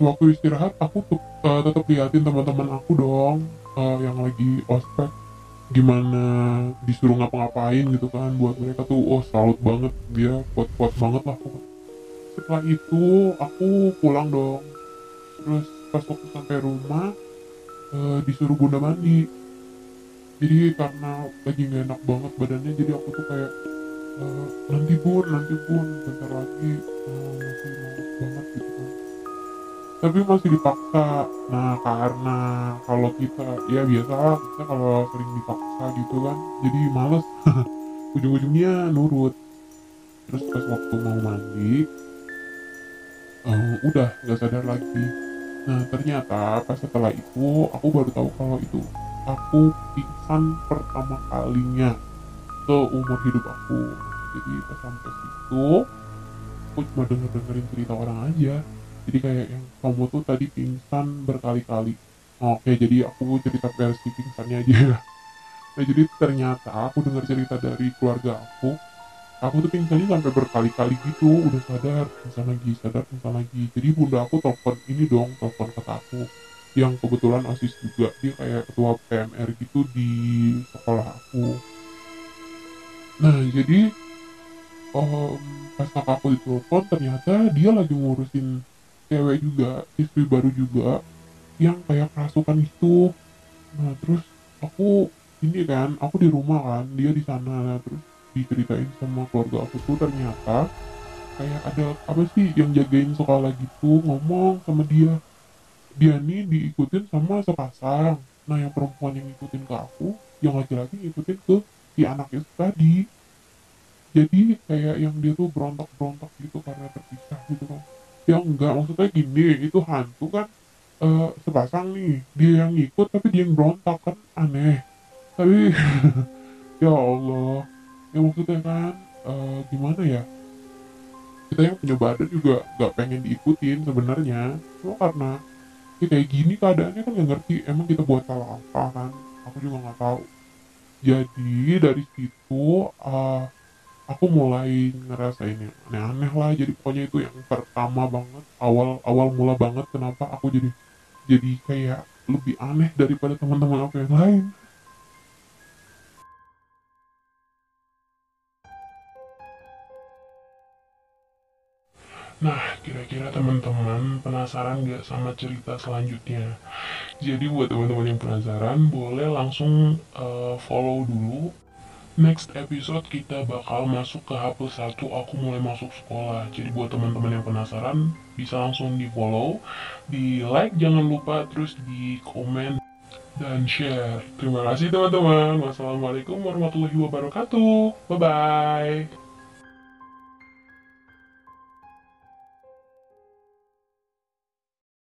waktu istirahat aku uh, tetap liatin teman-teman aku dong uh, yang lagi ospek. Gimana disuruh ngapa-ngapain gitu kan buat mereka tuh oh salut banget. Dia kuat-kuat banget lah setelah itu aku pulang dong. Terus pas waktu sampai rumah uh, disuruh bunda mandi. Jadi karena lagi gak enak banget badannya jadi aku tuh kayak uh, nanti pun nanti pun bentar lagi uh, masih kan tapi masih dipaksa. Nah karena kalau kita ya biasa kita kalau sering dipaksa gitu kan jadi males. Ujung-ujungnya nurut. Terus pas waktu mau mandi uh, udah nggak sadar lagi. Nah ternyata pas setelah itu aku baru tahu kalau itu aku pingsan pertama kalinya ke umur hidup aku. Jadi pas sampai situ aku cuma denger dengerin cerita orang aja jadi kayak yang kamu tuh tadi pingsan berkali-kali. Oke jadi aku cerita versi pingsannya aja. Nah jadi ternyata aku dengar cerita dari keluarga aku aku tuh pingsannya sampai berkali-kali gitu. Udah sadar pingsan lagi sadar pingsan lagi. Jadi bunda aku telepon ini dong telepon kata aku yang kebetulan osis juga. Dia kayak ketua PMR gitu di sekolah aku. Nah jadi um, pas kakakku ditelepon ternyata dia lagi ngurusin cewek juga istri baru juga yang kayak kerasukan itu. Nah terus aku ini kan aku di rumah kan dia di sana. Terus diceritain sama keluarga aku tuh ternyata kayak ada apa sih yang jagain sekolah gitu ngomong sama dia. Dia nih diikutin sama sepasang. Nah yang perempuan yang ngikutin ke aku yang laki-laki ngikutin ke si anak itu tadi. Jadi kayak yang dia tuh berontak-berontak gitu karena terpisah gitu kan ya enggak maksudnya gini itu hantu kan uh, sepasang nih dia yang ikut tapi dia yang berontak kan aneh. Tapi ya Allah. Ya maksudnya kan uh, gimana ya? Kita yang punya badan juga nggak pengen diikutin sebenarnya. Cuma karena ya kayak gini keadaannya kan nggak ngerti emang kita buat salah apa kan? Aku juga nggak tahu. Jadi dari situ uh, aku mulai ngerasain yang aneh-aneh lah jadi pokoknya itu yang pertama banget awal awal mula banget kenapa aku jadi jadi kayak lebih aneh daripada teman-teman aku yang lain Nah, kira-kira teman-teman penasaran gak sama cerita selanjutnya? Jadi buat teman-teman yang penasaran, boleh langsung uh, follow dulu next episode kita bakal masuk ke H1 aku mulai masuk sekolah. Jadi buat teman-teman yang penasaran bisa langsung di follow di like jangan lupa terus di komen dan share. Terima kasih teman-teman. Wassalamualaikum warahmatullahi wabarakatuh. Bye bye